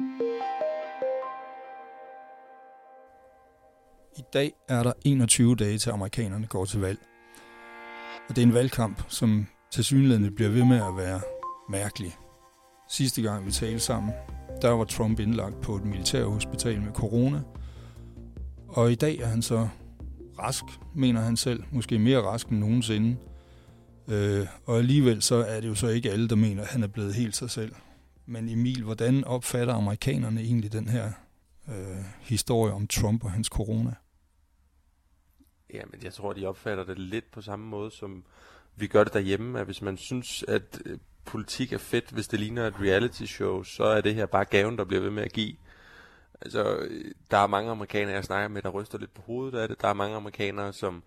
I dag er der 21 dage til amerikanerne går til valg. Og det er en valgkamp, som til bliver ved med at være mærkelig. Sidste gang vi talte sammen, der var Trump indlagt på et militærhospital med corona. Og i dag er han så rask, mener han selv. Måske mere rask end nogensinde. Øh, og alligevel så er det jo så ikke alle, der mener, at han er blevet helt sig selv. Men Emil, hvordan opfatter amerikanerne egentlig den her øh, historie om Trump og hans corona? Jamen, jeg tror, de opfatter det lidt på samme måde, som vi gør det derhjemme, at hvis man synes, at øh, politik er fedt, hvis det ligner et reality show, så er det her bare gaven, der bliver ved med at give. Altså, øh, der er mange amerikanere, jeg snakker med, der ryster lidt på hovedet af det. Der er mange amerikanere, som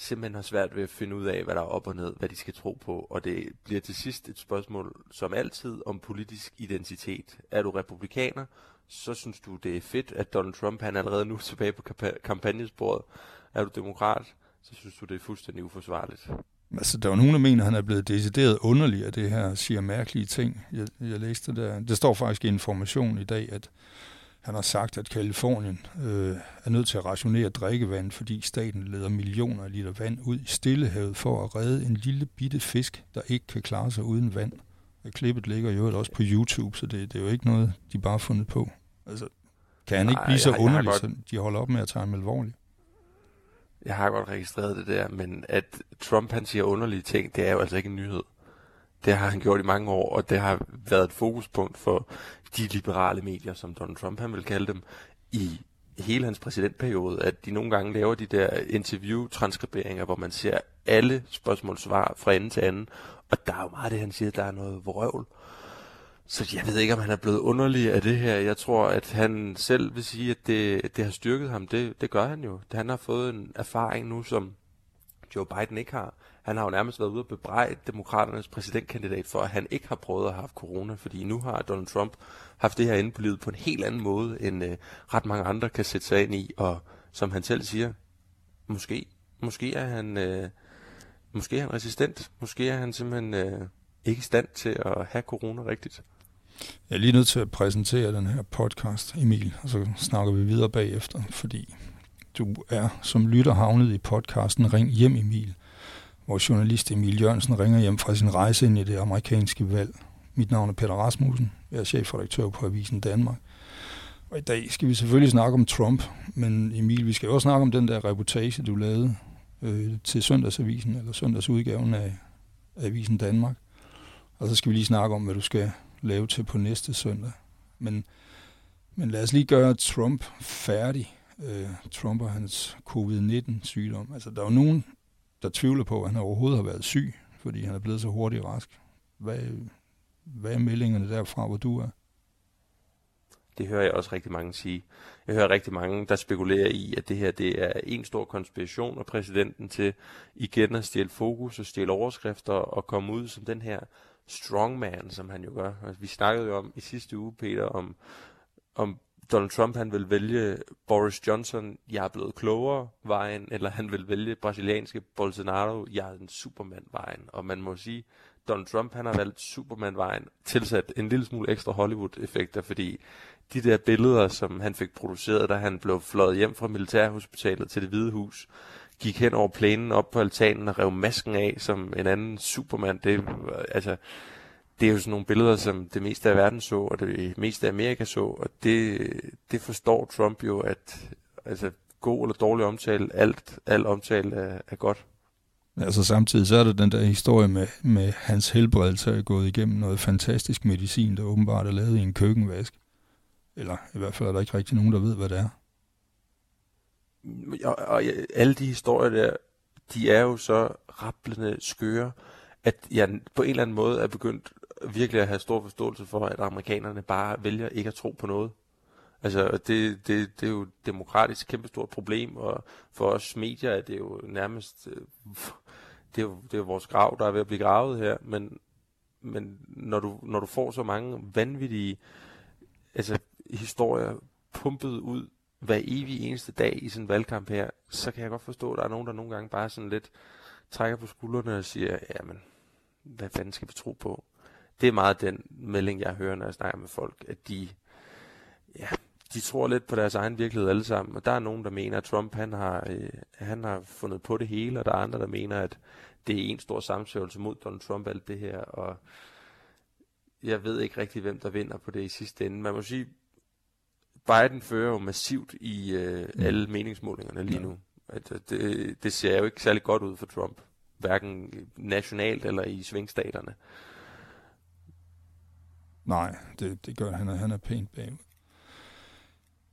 simpelthen har svært ved at finde ud af, hvad der er op og ned, hvad de skal tro på. Og det bliver til sidst et spørgsmål, som altid, om politisk identitet. Er du republikaner, så synes du, det er fedt, at Donald Trump han er allerede nu tilbage på kampagnesporet. Er du demokrat, så synes du, det er fuldstændig uforsvarligt. Altså, der er nogen, der mener, at han er blevet decideret underlig af det her, siger mærkelige ting. Jeg, jeg læste der. Det står faktisk i information i dag, at han har sagt, at Kalifornien øh, er nødt til at rationere drikkevand, fordi staten leder millioner af liter vand ud i Stillehavet for at redde en lille bitte fisk, der ikke kan klare sig uden vand. Og klippet ligger jo også på YouTube, så det, det er jo ikke noget, de bare har fundet på. Altså, kan han ikke blive så underlig, så de holder op med at tage ham alvorligt? Jeg har godt registreret det der, men at Trump han siger underlige ting, det er jo altså ikke en nyhed. Det har han gjort i mange år, og det har været et fokuspunkt for de liberale medier, som Donald Trump han vil kalde dem, i hele hans præsidentperiode, at de nogle gange laver de der interview-transkriberinger, hvor man ser alle spørgsmål svar fra ende til anden, og der er jo meget det, han siger, der er noget vrøvl. Så jeg ved ikke, om han er blevet underlig af det her. Jeg tror, at han selv vil sige, at det, det har styrket ham. Det, det gør han jo. Han har fået en erfaring nu, som Joe Biden ikke har. Han har jo nærmest været ude og bebrejde demokraternes præsidentkandidat for, at han ikke har prøvet at have corona, fordi nu har Donald Trump haft det her inde på livet på en helt anden måde, end øh, ret mange andre kan sætte sig ind i. Og som han selv siger, måske, måske er han, øh, måske er han resistent. Måske er han simpelthen øh, ikke i stand til at have corona rigtigt. Jeg er lige nødt til at præsentere den her podcast, Emil, og så snakker vi videre bagefter, fordi du er som lytter havnet i podcasten Ring hjem Emil, hvor journalist Emil Jørgensen ringer hjem fra sin rejse ind i det amerikanske valg. Mit navn er Peter Rasmussen, jeg er chefredaktør på Avisen Danmark. Og i dag skal vi selvfølgelig snakke om Trump, men Emil, vi skal også snakke om den der reportage, du lavede øh, til søndagsavisen, eller søndagsudgaven af Avisen Danmark. Og så skal vi lige snakke om, hvad du skal lave til på næste søndag. Men, men lad os lige gøre Trump færdig. Øh, Trump og hans covid-19-sygdom. Altså, der er jo nogen, der tvivler på, at han overhovedet har været syg, fordi han er blevet så hurtigt rask. Hvad, hvad er meldingerne derfra, hvor du er? Det hører jeg også rigtig mange sige. Jeg hører rigtig mange, der spekulerer i, at det her det er en stor konspiration af præsidenten til igen at stjæle fokus og stjæle overskrifter og komme ud som den her strongman, som han jo gør. Altså, vi snakkede jo om i sidste uge, Peter, om, om Donald Trump han vil vælge Boris Johnson, jeg er blevet klogere vejen, eller han vil vælge brasilianske Bolsonaro, jeg er en supermand vejen. Og man må sige, Donald Trump han har valgt superman vejen, tilsat en lille smule ekstra Hollywood-effekter, fordi de der billeder, som han fik produceret, da han blev fløjet hjem fra militærhospitalet til det hvide hus, gik hen over plænen op på altanen og rev masken af som en anden supermand. Det, altså, det er jo sådan nogle billeder, som det meste af verden så, og det meste af Amerika så, og det, det forstår Trump jo, at altså, god eller dårlig omtale, alt, alt omtale er, er godt. Altså samtidig så er der den der historie med, med hans helbredelse er gået igennem noget fantastisk medicin, der åbenbart er lavet i en køkkenvask. Eller i hvert fald er der ikke rigtig nogen, der ved, hvad det er og, og alle de historier der, de er jo så rapplende skøre, at jeg på en eller anden måde er begyndt virkelig at have stor forståelse for, at amerikanerne bare vælger ikke at tro på noget. Altså, det, det, det er jo et demokratisk kæmpestort problem, og for os medier er det jo nærmest, øh, det er jo, det er jo vores grav, der er ved at blive gravet her, men, men når, du, når du får så mange vanvittige altså, historier pumpet ud hver evig eneste dag i sådan en valgkamp her, så kan jeg godt forstå, at der er nogen, der nogle gange bare sådan lidt trækker på skuldrene og siger, jamen, hvad fanden skal vi tro på? Det er meget den melding, jeg hører, når jeg snakker med folk, at de, ja, de tror lidt på deres egen virkelighed alle sammen, og der er nogen, der mener, at Trump han har, øh, han har fundet på det hele, og der er andre, der mener, at det er en stor samsværgelse mod Donald Trump, alt det her, og jeg ved ikke rigtig, hvem der vinder på det i sidste ende. Man må sige, Biden fører jo massivt i øh, mm. alle meningsmålingerne lige ja. nu. At, at det, det ser jo ikke særlig godt ud for Trump, hverken nationalt eller i svingstaterne. Nej, det, det gør han. Han er pænt bagud.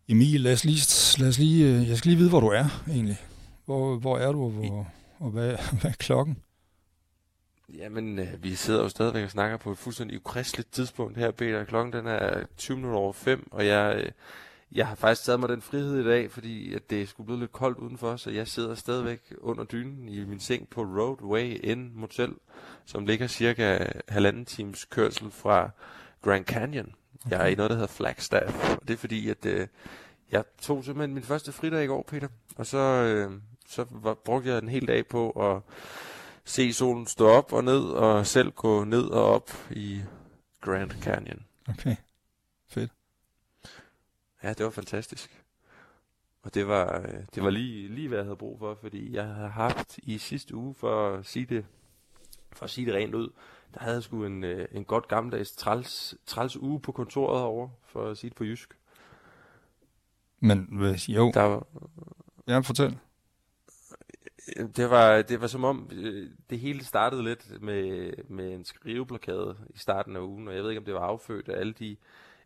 Emil, lad os lige, lad os lige, øh, jeg skal lige vide, hvor du er egentlig. Hvor, hvor er du, og, hvor, og hvad, hvad er klokken? Jamen, øh, vi sidder jo stadigvæk og snakker på et fuldstændig ukristeligt tidspunkt her, Peter. Klokken den er 20 minutter over 5, og jeg, øh, jeg har faktisk taget mig den frihed i dag, fordi at det skulle blive lidt koldt udenfor, så jeg sidder stadigvæk under dynen i min seng på Roadway Inn Motel, som ligger cirka halvanden times kørsel fra Grand Canyon. Jeg er i noget, der hedder Flagstaff, og det er fordi, at øh, jeg tog simpelthen min første fridag i går, Peter, og så, øh, så var, brugte jeg en hel dag på at se solen stå op og ned, og selv gå ned og op i Grand Canyon. Okay, fedt. Ja, det var fantastisk. Og det var, øh, det var lige, lige, hvad jeg havde brug for, fordi jeg havde haft i sidste uge, for at sige det, for at sige det rent ud, der havde jeg sgu en, øh, en godt gammeldags træls, træls uge på kontoret over, for at sige det på jysk. Men hvis, jo, Der var, ja, fortæl. det var, det var som om, øh, det hele startede lidt med, med en skriveblokade i starten af ugen, og jeg ved ikke, om det var affødt af alle de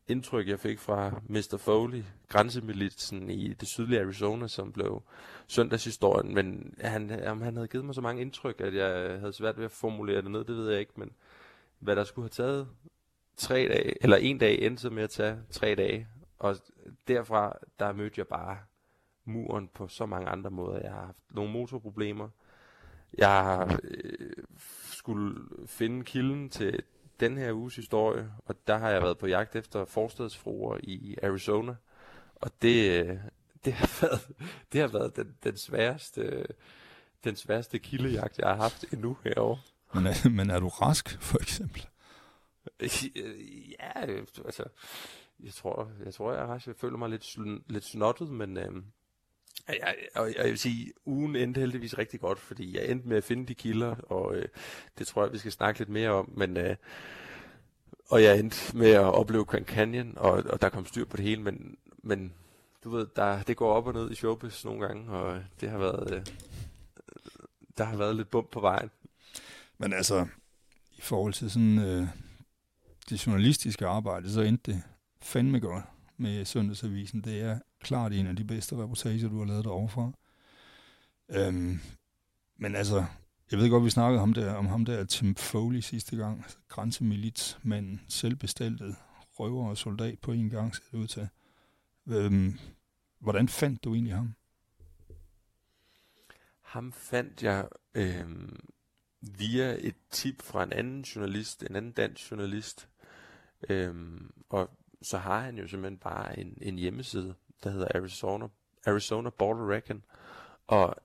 indtryk, jeg fik fra Mr. Foley, grænsemilitsen i det sydlige Arizona, som blev søndagshistorien, men han, om han havde givet mig så mange indtryk, at jeg havde svært ved at formulere det ned, det ved jeg ikke, men hvad der skulle have taget tre dage, eller en dag endte med at tage tre dage, og derfra, der mødte jeg bare muren på så mange andre måder. Jeg har haft nogle motorproblemer. Jeg har øh, skulle finde kilden til den her uges historie, og der har jeg været på jagt efter forstadsfruer i Arizona, og det, øh, det har været, det har været den, den sværeste, den sværeste kildejagt, jeg har haft endnu herovre. Men er, men er du rask, for eksempel? Ja, altså, jeg tror, jeg tror, jeg, har, jeg føler mig lidt, lidt snottet, men øh, jeg, og jeg vil sige, ugen endte heldigvis rigtig godt, fordi jeg endte med at finde de kilder, og øh, det tror jeg, vi skal snakke lidt mere om, men øh, og jeg endte med at opleve Grand Canyon, og, og der kom styr på det hele, men, men du ved, der, det går op og ned i showbiz nogle gange, og øh, det har været, øh, der har været lidt bump på vejen. Men altså, i forhold til sådan øh, det journalistiske arbejde, så endte det fandme godt med Søndagsavisen. Det er klart en af de bedste reportager, du har lavet derovre fra. Øhm, men altså, jeg ved godt, vi snakkede om, der, om ham der Tim Foley sidste gang. Altså, grænsemilitsmanden, selvbestaltet røver og soldat på en gang, ser det ud til. Øhm, hvordan fandt du egentlig ham? Ham fandt jeg øh, via et tip fra en anden journalist, en anden dansk journalist. Øh, og så har han jo simpelthen bare en, en hjemmeside, der hedder Arizona, Arizona Border Recon, og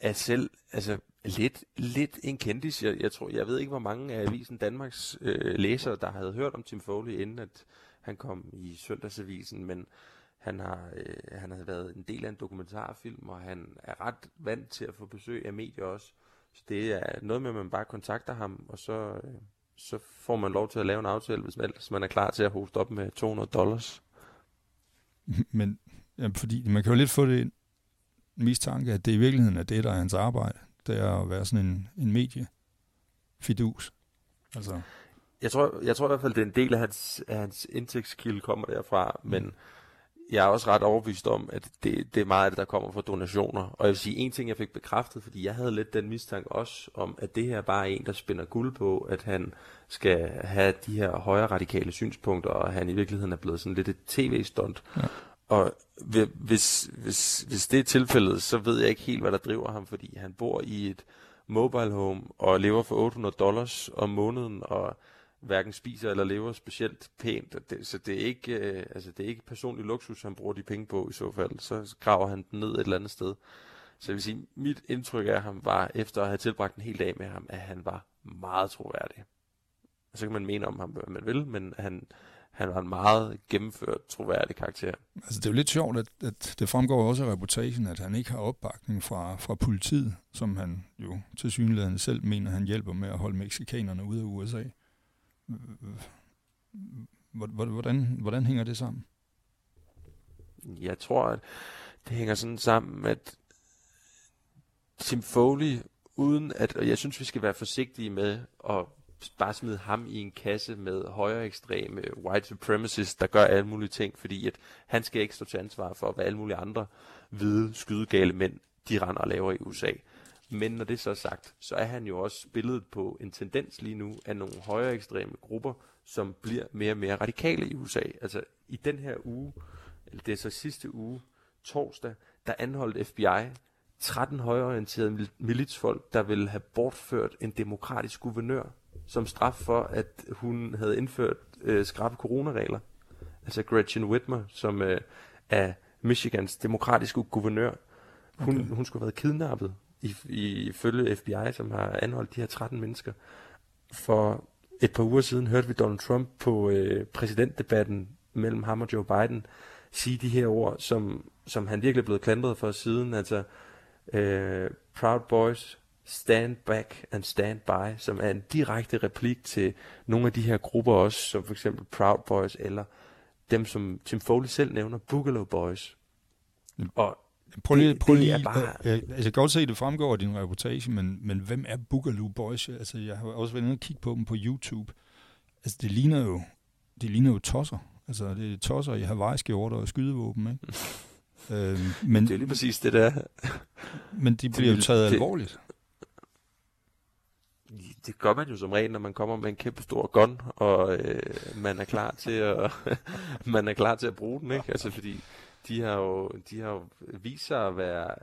er selv altså, lidt, lidt en kendis. Jeg, jeg, tror, jeg ved ikke, hvor mange af Avisen Danmarks øh, læsere, der havde hørt om Tim Foley, inden at han kom i Søndagsavisen, men han har, øh, han har været en del af en dokumentarfilm, og han er ret vant til at få besøg af medier også. Så det er noget med, at man bare kontakter ham, og så, øh, så får man lov til at lave en aftale, hvis man, hvis man er klar til at hoste op med 200 dollars. Men ja, fordi man kan jo lidt få det mistanke, at det i virkeligheden er det, der er hans arbejde. Det er at være sådan en, en mediefidus. Altså. Jeg tror, jeg tror i hvert fald, det er en del af hans, af hans indtægtskilde kommer derfra, mm. men jeg er også ret overbevist om, at det, det er meget af det, der kommer fra donationer. Og jeg vil sige, en ting, jeg fik bekræftet, fordi jeg havde lidt den mistanke også, om at det her bare er en, der spænder guld på, at han skal have de her højere radikale synspunkter, og han i virkeligheden er blevet sådan lidt et tv-stunt. Ja. Og hvis, hvis, hvis det er tilfældet, så ved jeg ikke helt, hvad der driver ham, fordi han bor i et mobile home og lever for 800 dollars om måneden, og hverken spiser eller lever specielt pænt. Det, så det er, ikke, øh, altså det er ikke personlig luksus, han bruger de penge på i så fald. Så graver han den ned et eller andet sted. Så jeg vil sige, mit indtryk af ham var, efter at have tilbragt en hel dag med ham, at han var meget troværdig. Og så kan man mene om ham, hvad man vil, men han, han var en meget gennemført, troværdig karakter. Altså det er jo lidt sjovt, at, at det fremgår også af reportagen, at han ikke har opbakning fra, fra politiet, som han jo til synligheden selv mener, han hjælper med at holde meksikanerne ude af USA. Hvordan, hvordan hænger det sammen? Jeg tror, at det hænger sådan sammen, at Tim Foley, uden at, og jeg synes, vi skal være forsigtige med at bare smide ham i en kasse med højere ekstreme white supremacists, der gør alle mulige ting, fordi at han skal ikke stå til ansvar for, hvad alle mulige andre hvide, skydegale mænd, de render og laver i USA. Men når det så er sagt, så er han jo også billedet på en tendens lige nu af nogle højere ekstreme grupper, som bliver mere og mere radikale i USA. Altså i den her uge, eller det er så sidste uge, torsdag, der anholdt FBI 13 højreorienterede militsfolk, der ville have bortført en demokratisk guvernør som straf for, at hun havde indført øh, skrabe coronaregler. Altså Gretchen Whitmer, som øh, er Michigans demokratiske guvernør, hun, okay. hun skulle have været kidnappet i, i følge FBI, som har anholdt de her 13 mennesker. For et par uger siden hørte vi Donald Trump på øh, præsidentdebatten mellem ham og Joe Biden sige de her ord, som, som han virkelig er blevet klandret for siden. Altså, øh, Proud Boys, Stand Back and Stand By, som er en direkte replik til nogle af de her grupper også, som for eksempel Proud Boys, eller dem, som Tim Foley selv nævner, Boogaloo Boys. Og Prøv lige, prøv lige, det bare... jeg, altså, jeg kan godt se, at det fremgår af din reportage, men, men hvem er Boogaloo Boys? Altså, jeg har også været inde og kigge på dem på YouTube. Altså, det ligner jo, det ligner jo tosser. Altså, det er tosser i hawaiiske order og skydevåben, ikke? øhm, men, det er lige præcis det der. men de bliver jo taget det, alvorligt. Det gør man jo som regel, når man kommer med en kæmpe stor gun, og øh, man er klar til at man er klar til at bruge den, ikke? Altså fordi de har jo, de har jo vist sig at være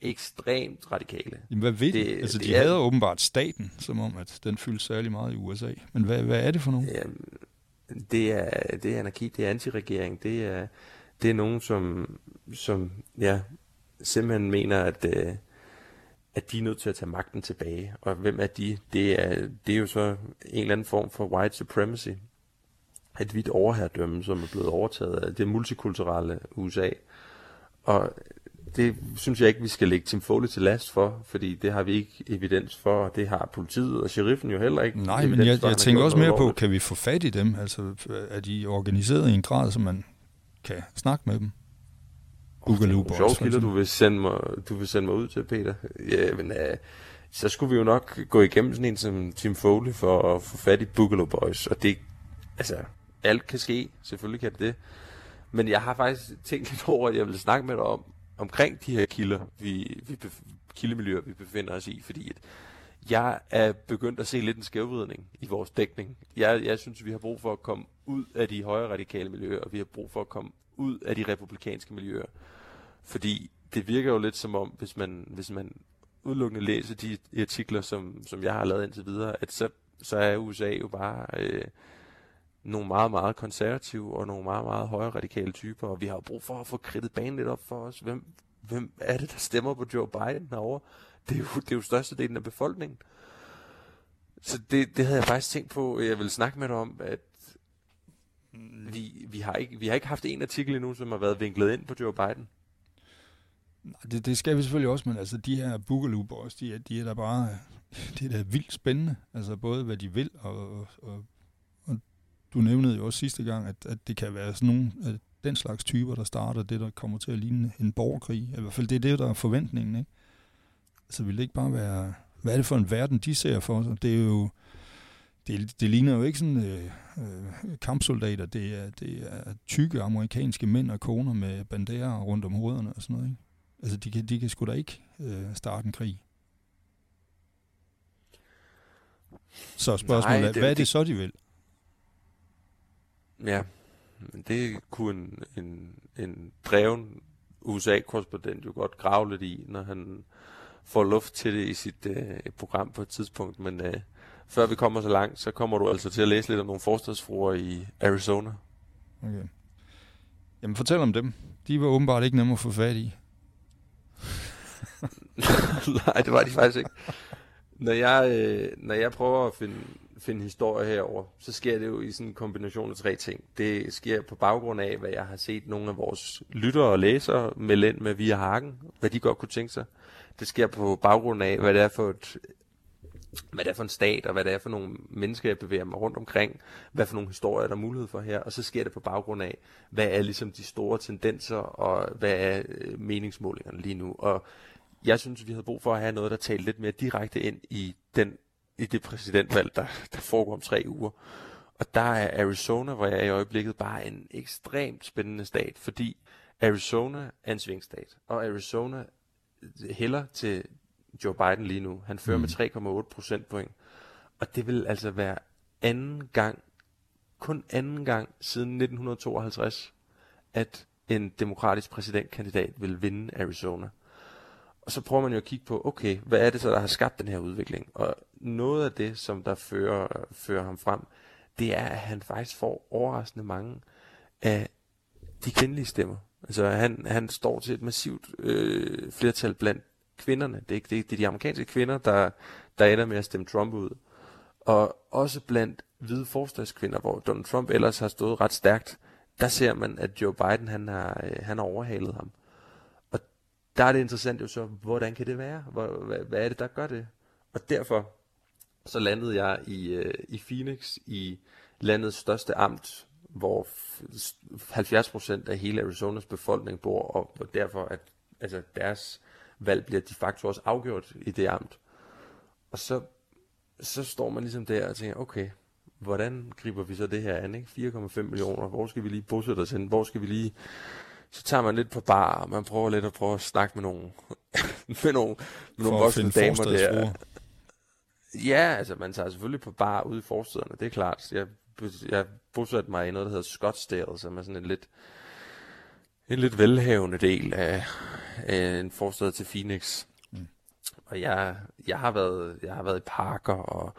ekstremt radikale. Jamen, hvad ved det, de? Altså, det de er, havde åbenbart staten, som om, at den fyldte særlig meget i USA. Men hvad, hvad er det for nogen? Jamen, det er, det er anarki, det er antiregering, det er, det er nogen, som, som ja, simpelthen mener, at, øh, at de er nødt til at tage magten tilbage. Og hvem er de? Det er, det er jo så en eller anden form for white supremacy. Et hvidt overherredømme, som er blevet overtaget af det multikulturelle USA. Og det synes jeg ikke, vi skal lægge Tim Foley til last for, fordi det har vi ikke evidens for, og det har politiet og sheriffen jo heller ikke. Nej, men jeg, jeg tænker også mere på, kan vi få fat i dem? Altså, er de organiseret i en grad, så man kan snakke med dem? Boogaloo Boys. Sjov kilder, du vil, sende mig, du vil sende mig ud til, Peter. Ja, men uh, så skulle vi jo nok gå igennem sådan en som Tim Foley for at få fat i Boogaloo Boys. Og det, altså, alt kan ske. Selvfølgelig kan det det. Men jeg har faktisk tænkt lidt over, at jeg vil snakke med dig om, omkring de her kilder, vi, vi kildemiljøer, vi befinder os i, fordi at jeg er begyndt at se lidt en skævvridning i vores dækning. Jeg, jeg synes, vi har brug for at komme ud af de højre radikale miljøer, og vi har brug for at komme ud af de republikanske miljøer. Fordi det virker jo lidt som om, hvis man, hvis man udelukkende læser de artikler, som, som jeg har lavet indtil videre, at så, så er USA jo bare øh, nogle meget, meget konservative og nogle meget, meget højre radikale typer, og vi har brug for at få kridtet banen lidt op for os. Hvem, hvem er det, der stemmer på Joe Biden herovre? Det er jo, det er jo størstedelen af befolkningen. Så det, det havde jeg faktisk tænkt på, jeg ville snakke med dig om, at vi, vi, har ikke, vi har ikke haft en artikel endnu, som har været vinklet ind på Joe Biden. Nej, det, det skal vi selvfølgelig også, men altså de her Boogaloo Boys, de er, de er da bare det er da vildt spændende. Altså både hvad de vil, og, og, og, og du nævnede jo også sidste gang, at, at det kan være sådan nogle af den slags typer, der starter det, der kommer til at ligne en borgerkrig. I hvert fald det er det, der er forventningen, ikke? Altså vil det ikke bare være, hvad er det for en verden, de ser for sig? Det er jo, det, det ligner jo ikke sådan øh, øh, kampsoldater, det er, det er tykke amerikanske mænd og koner med banderer rundt om hovederne og sådan noget, ikke? Altså, de kan, de kan sgu da ikke øh, starte en krig. Så spørgsmålet Nej, det, er, hvad er det så, de vil? Ja, det kunne en, en, en dreven USA-korrespondent jo godt grave lidt i, når han får luft til det i sit øh, program på et tidspunkt. Men øh, før vi kommer så langt, så kommer du altså til at læse lidt om nogle forstadsfruer i Arizona. Okay. Jamen fortæl om dem. De var åbenbart ikke nemme at få fat i. Nej, det var de faktisk ikke. Når jeg, øh, når jeg prøver at finde, finde historie herover, så sker det jo i sådan en kombination af tre ting. Det sker på baggrund af, hvad jeg har set nogle af vores lyttere og læsere melde ind med via Hagen, hvad de godt kunne tænke sig. Det sker på baggrund af, hvad det er for et hvad det er for en stat, og hvad det er for nogle mennesker, jeg bevæger mig rundt omkring, hvad for nogle historier der er mulighed for her, og så sker det på baggrund af, hvad er ligesom de store tendenser, og hvad er øh, meningsmålingerne lige nu. Og jeg synes, vi havde brug for at have noget, der talte lidt mere direkte ind i, den, i det præsidentvalg, der, der foregår om tre uger. Og der er Arizona, hvor jeg er i øjeblikket, bare en ekstremt spændende stat, fordi Arizona er en svingstat, og Arizona hælder til Joe Biden lige nu. Han fører mm. med 3,8 procentpoint. Og det vil altså være anden gang, kun anden gang siden 1952, at en demokratisk præsidentkandidat vil vinde Arizona. Og så prøver man jo at kigge på, okay, hvad er det så, der har skabt den her udvikling? Og noget af det, som der fører, fører ham frem, det er, at han faktisk får overraskende mange af de kvindelige stemmer. Altså han, han står til et massivt øh, flertal blandt kvinderne. Det er, det, det er de amerikanske kvinder, der, der ender med at stemme Trump ud. Og også blandt hvide forstadskvinder, hvor Donald Trump ellers har stået ret stærkt, der ser man, at Joe Biden han har, øh, han har overhalet ham. Og der er det interessant jo så, hvordan kan det være? Hvor, hvad, hvad er det, der gør det? Og derfor så landede jeg i, øh, i Phoenix, i landets største amt, hvor 70% af hele Arizonas befolkning bor, og, og derfor at altså deres valg bliver de facto også afgjort i det amt. Og så, så står man ligesom der og tænker, okay, hvordan griber vi så det her an? 4,5 millioner, hvor skal vi lige bosætte os hen? Hvor skal vi lige... Så tager man lidt på bar, og man prøver lidt at prøve at snakke med nogle, med nogle, med nogle voksne damer der. Ja, altså man tager selvfølgelig på bar ude i forstederne, det er klart. Jeg, jeg bosatte mig i noget, der hedder Scottsdale, som er sådan en lidt en lidt velhavende del af, af en forstad til Phoenix. Mm. Og jeg, jeg, har været, jeg har været i parker og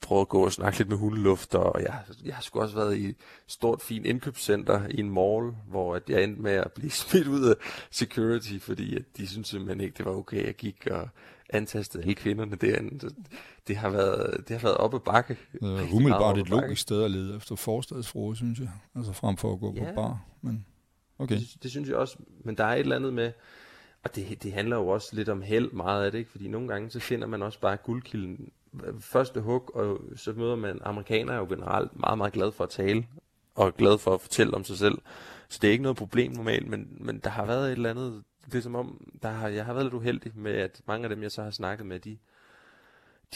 prøvet at gå og snakke lidt med hundelufter, og jeg, jeg har sgu også været i et stort, fint indkøbscenter i en mall, hvor at jeg endte med at blive smidt ud af security, fordi at de synes simpelthen ikke, det var okay, at jeg gik og antastede alle kvinderne derinde. Så det har været, det har været op ad bakke. Det er umiddelbart et logisk sted at lede efter forstadsfruer, synes jeg. Altså frem for at gå ja. på bar. Men Okay. Det, det synes jeg også, men der er et eller andet med, og det, det handler jo også lidt om held meget af det, ikke? fordi nogle gange så finder man også bare guldkilden øh, første hug, og så møder man amerikanere jo generelt meget, meget glad for at tale, og glad for at fortælle om sig selv. Så det er ikke noget problem normalt, men, men der har været et eller andet, det er som om, der har, jeg har været lidt uheldig med, at mange af dem, jeg så har snakket med, de,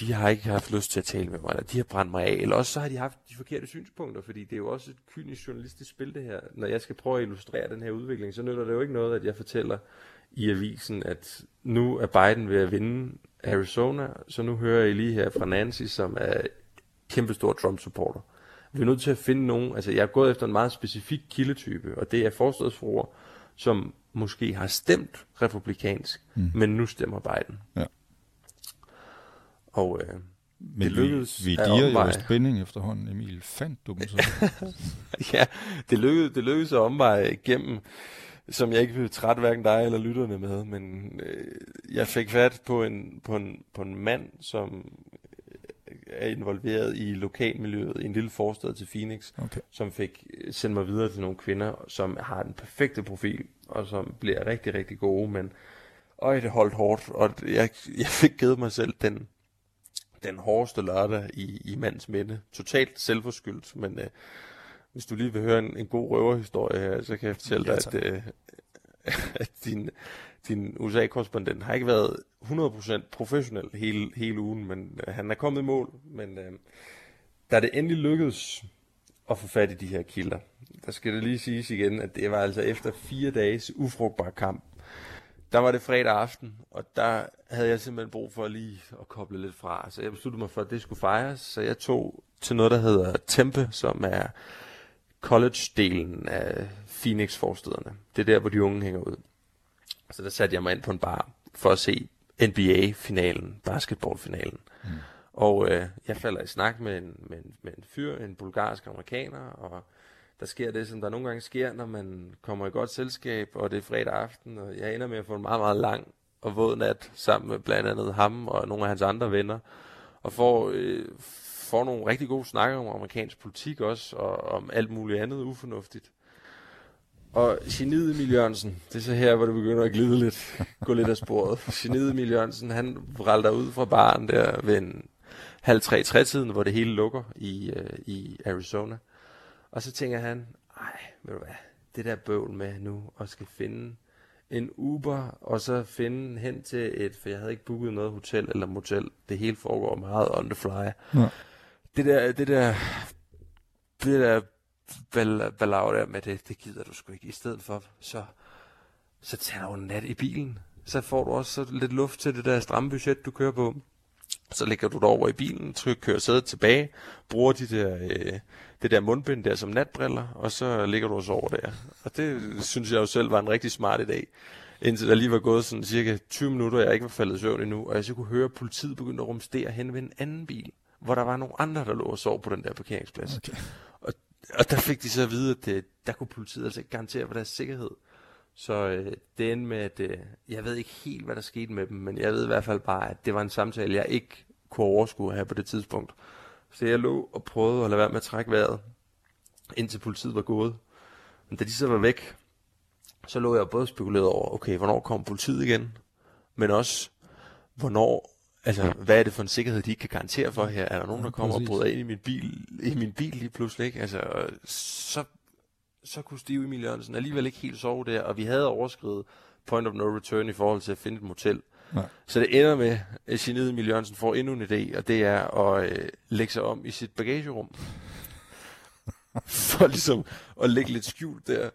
de har ikke haft lyst til at tale med mig, eller de har brændt mig af, eller også så har de haft de forkerte synspunkter, fordi det er jo også et kynisk journalistisk spil det her. Når jeg skal prøve at illustrere den her udvikling, så nytter det jo ikke noget, at jeg fortæller i avisen, at nu er Biden ved at vinde Arizona, så nu hører I lige her fra Nancy, som er kæmpestor Trump-supporter. Vi er nødt til at finde nogen, altså jeg er gået efter en meget specifik kildetype, og det er forstadsfruer, som måske har stemt republikansk, mm. men nu stemmer Biden. Ja. Og øh, Men det lykkedes vi, vi diger jo spænding efterhånden, Emil. Fandt du dem så? ja, det lykkedes, det lykkedes at omveje igennem, som jeg ikke vil trætte hverken dig eller lytterne med, men øh, jeg fik fat på en, på, en, på en mand, som øh, er involveret i lokalmiljøet i en lille forstad til Phoenix, okay. som fik øh, sendt mig videre til nogle kvinder, som har den perfekte profil, og som bliver rigtig, rigtig gode, men øj, det holdt hårdt, og jeg, jeg fik givet mig selv den, den hårdeste lørdag i, i mands minde. Totalt selvforskyldt, men øh, hvis du lige vil høre en, en god røverhistorie her, så kan jeg fortælle ja, dig, at, øh, at din, din USA-korrespondent har ikke været 100% professionel hele, hele ugen, men øh, han er kommet i mål. Men øh, da det endelig lykkedes at få fat i de her kilder, der skal det lige siges igen, at det var altså efter fire dages ufrugtbar kamp, der var det fredag aften, og der havde jeg simpelthen brug for lige at koble lidt fra. Så jeg besluttede mig for, at det skulle fejres, så jeg tog til noget, der hedder Tempe, som er college-delen af Phoenix-forstederne. Det er der, hvor de unge hænger ud. Så der satte jeg mig ind på en bar for at se NBA-finalen, basketball-finalen. Mm. Og øh, jeg falder i snak med en, med, en, med en fyr, en bulgarsk amerikaner, og der sker det, som der nogle gange sker, når man kommer i godt selskab, og det er fredag aften, og jeg ender med at få en meget, meget lang og våd nat sammen med blandt andet ham og nogle af hans andre venner, og får øh, får nogle rigtig gode snakker om amerikansk politik også, og om alt muligt andet ufornuftigt. Og geniet Emil Jørgensen, det er så her, hvor det begynder at glide lidt, gå lidt af sporet. Geniet Emil Jørgensen, han vralter ud fra baren der ved en halv tre trætiden, hvor det hele lukker i, øh, i Arizona. Og så tænker han, ej, ved du hvad, det der bøvl med nu, og skal finde en Uber, og så finde hen til et, for jeg havde ikke booket noget hotel eller motel. Det hele foregår meget on the fly. Ja. Det der, det der, det der ballade der med det, det gider du sgu ikke. I stedet for, så, så tager du en nat i bilen. Så får du også så lidt luft til det der stramme budget, du kører på. Så lægger du dig over i bilen, tryk, kører sædet tilbage, bruger de der, øh, det der mundbind der som natbriller, og så ligger du også over der. Og det synes jeg jo selv var en rigtig smart idé. Indtil der lige var gået sådan cirka 20 minutter, jeg ikke var faldet i søvn endnu, og jeg så kunne høre, at politiet begyndte at rumstere hen ved en anden bil, hvor der var nogle andre, der lå og sov på den der parkeringsplads. Okay. Og, og der fik de så at vide, at det, der kunne politiet altså ikke garantere for deres sikkerhed. Så øh, det endte med, at øh, jeg ved ikke helt, hvad der skete med dem, men jeg ved i hvert fald bare, at det var en samtale, jeg ikke kunne overskue her på det tidspunkt. Så jeg lå og prøvede at lade være med at trække vejret, indtil politiet var gået. Men da de så var væk, så lå jeg både spekuleret over, okay, hvornår kommer politiet igen? Men også, hvornår, altså, hvad er det for en sikkerhed, de ikke kan garantere for her? Er der nogen, der kommer ja, og bryder ind i min bil, i min bil lige pludselig, ikke? Altså, så, så kunne Steve Emil Jørgensen alligevel ikke helt sove der, og vi havde overskrevet point of no return i forhold til at finde et motel. Nej. Så det ender med, at Geniet Emil Jørgensen får endnu en idé, og det er at øh, lægge sig om i sit bagagerum. For ligesom at lægge lidt skjult der.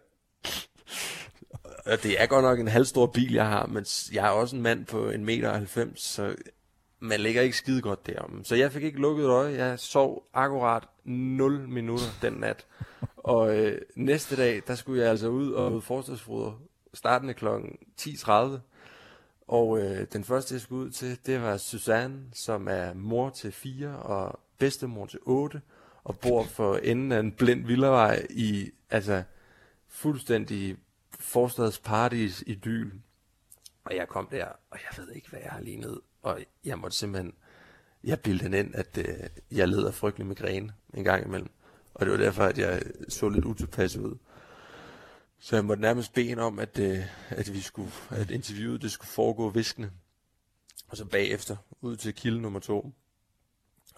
Og det er godt nok en halvstor bil, jeg har, men jeg er også en mand på en meter 90, så man ligger ikke skide godt derom. Så jeg fik ikke lukket øje. Jeg sov akkurat 0 minutter den nat. Og øh, næste dag, der skulle jeg altså ud og møde startende kl. 10.30. Og øh, den første, jeg skulle ud til, det var Susanne, som er mor til fire og bedstemor til otte, og bor for enden af en blind villavej i, altså, fuldstændig forstadspartys idyl. Og jeg kom der, og jeg ved ikke, hvad jeg har lignet. Og jeg måtte simpelthen, jeg bildte ind, at øh, jeg led af frygtelig migræne en gang imellem. Og det var derfor, at jeg så lidt utilpas ud. Så jeg måtte nærmest bede om, at, øh, at, vi skulle, at interviewet det skulle foregå viskende. Og så bagefter ud til kilde nummer to.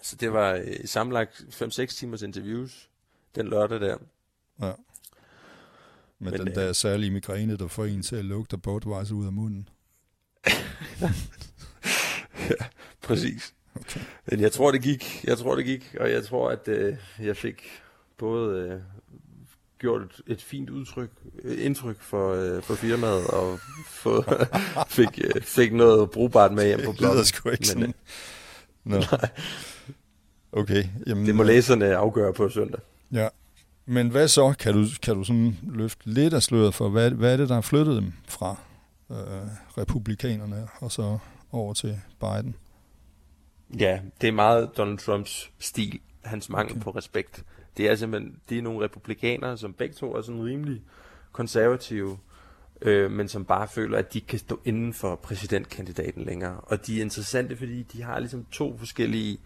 Så det var øh, sammenlagt 5-6 timers interviews den lørdag der. Ja. Med Men, den der øh, særlige migræne, der får en til at lugte bortvejs ud af munden. ja, præcis. Okay. Men jeg tror, det gik. Jeg tror, det gik. Og jeg tror, at øh, jeg fik både øh, gjort et, et fint udtryk, indtryk for, øh, for firmaet, og få, fik, øh, fik noget brugbart med hjem på bloggen. Det sgu ikke sådan. No. Okay. Jamen, det må læserne afgøre på søndag. Ja. Men hvad så? Kan du, kan du sådan løfte lidt af sløret for, hvad, hvad er det, der har flyttet dem fra øh, republikanerne og så over til Biden? Ja, det er meget Donald Trumps stil, hans mangel okay. på respekt. Det er simpelthen, det er nogle republikanere, som begge to er sådan rimelig konservative, øh, men som bare føler, at de kan stå inden for præsidentkandidaten længere. Og de er interessante, fordi de har ligesom to forskellige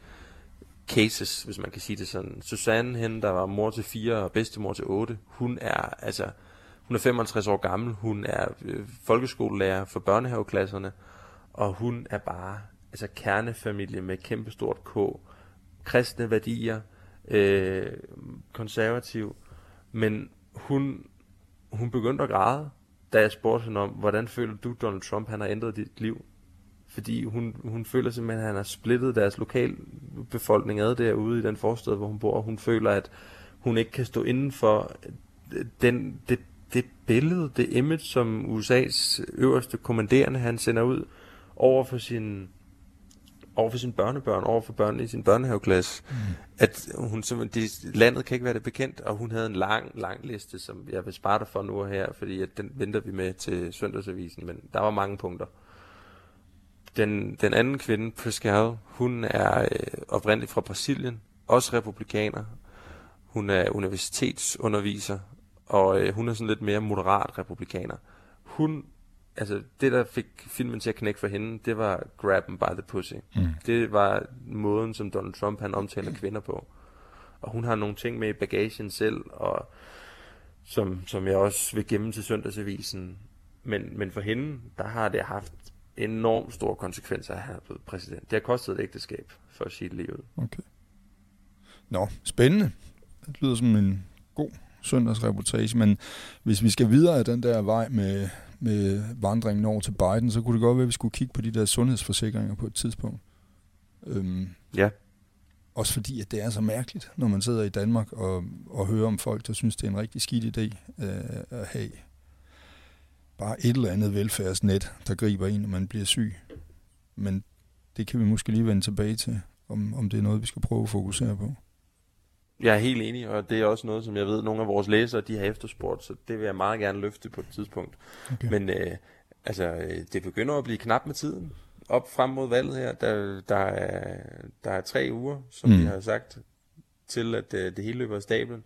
cases, hvis man kan sige det sådan. Susanne, hende, der var mor til fire og bedstemor til otte, hun er altså, hun er 65 år gammel, hun er øh, folkeskolelærer for børnehaveklasserne, og hun er bare altså kernefamilie med kæmpestort K, kristne værdier, øh, konservativ, men hun, hun begyndte at græde, da jeg spurgte hende om, hvordan føler du, Donald Trump, han har ændret dit liv? Fordi hun, hun føler simpelthen, at han har splittet deres lokalbefolkning ad derude i den forstad, hvor hun bor. Hun føler, at hun ikke kan stå inden for den, det, det billede, det image, som USA's øverste kommanderende, han sender ud over for sin over for sine børnebørn, over for børnene i sin børnehaveklasse, mm. at hun simpelthen, de, landet kan ikke være det bekendt, og hun havde en lang, lang liste, som jeg vil spare dig for nu og her, fordi at den venter vi med til søndagsavisen, men der var mange punkter. Den, den anden kvinde, Pascal, hun er øh, oprindeligt fra Brasilien, også republikaner. Hun er universitetsunderviser, og øh, hun er sådan lidt mere moderat republikaner. Hun altså det der fik filmen til at knække for hende, det var grab them by the pussy. Mm. Det var måden, som Donald Trump han omtaler kvinder på. Og hun har nogle ting med i bagagen selv, og som, som jeg også vil gemme til søndagsavisen. Men, men for hende, der har det haft enormt store konsekvenser at have blevet præsident. Det har kostet et ægteskab, for at sige ud. Okay. Nå, spændende. Det lyder som en god søndagsreportage, men hvis vi skal videre af den der vej med, med vandringen over til Biden, så kunne det godt være, at vi skulle kigge på de der sundhedsforsikringer på et tidspunkt. Øhm, Ja, også fordi, at det er så mærkeligt, når man sidder i Danmark og, og hører om folk, der synes, det er en rigtig skidt idé øh, at have bare et eller andet velfærdsnet, der griber en, når man bliver syg. Men det kan vi måske lige vende tilbage til, om, om det er noget, vi skal prøve at fokusere på. Jeg er helt enig, og det er også noget, som jeg ved, nogle af vores læsere, de har efterspurgt, så det vil jeg meget gerne løfte på et tidspunkt. Okay. Men øh, altså, øh, det begynder at blive knap med tiden. Op frem mod valget her, der, der, er, der er tre uger, som Mm. vi har sagt, til at øh, det hele løber af stablen.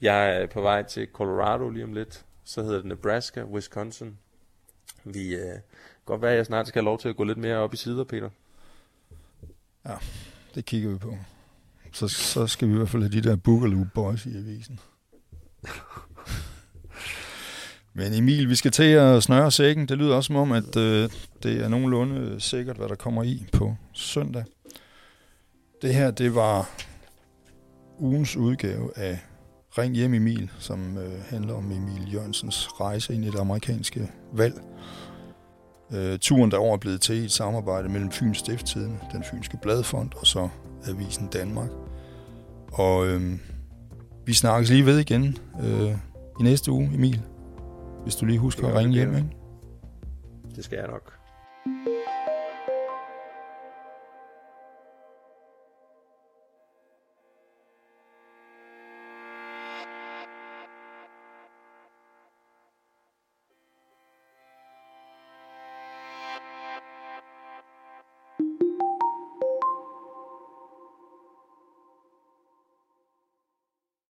Jeg er på vej til Colorado lige om lidt. Så hedder det Nebraska, Wisconsin. Vi øh, godt være, at jeg snart skal have lov til at gå lidt mere op i sider, Peter. Det kigger vi på. Så, så skal vi i hvert fald have de der Boogaloo Boys i avisen. Men Emil, vi skal til at snøre sækken. Det lyder også som om, at øh, det er nogenlunde sikkert, hvad der kommer i på søndag. Det her, det var ugens udgave af Ring hjem Emil, som øh, handler om Emil Jørgensens rejse ind i det amerikanske valg. Øh, turen derover er blevet til i et samarbejde mellem Fyns Stifttidende, den fynske bladfond og så Avisen Danmark. Og øh, vi snakkes lige ved igen øh, i næste uge, Emil. Hvis du lige husker at ringe hjem, ikke? Det skal jeg nok.